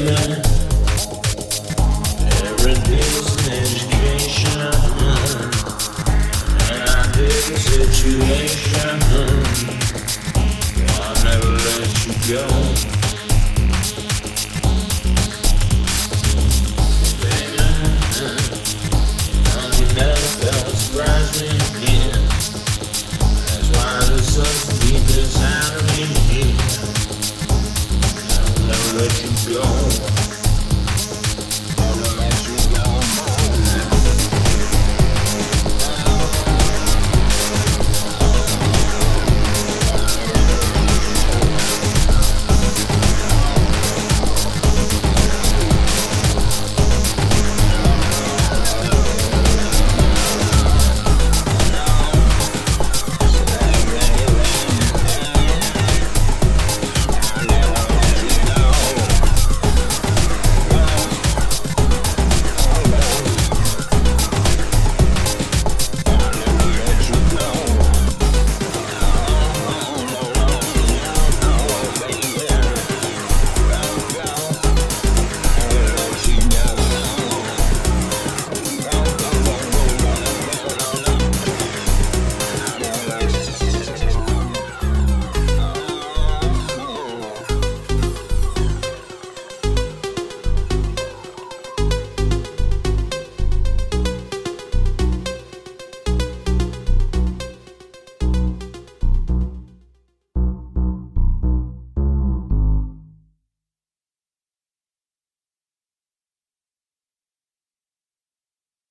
Yeah.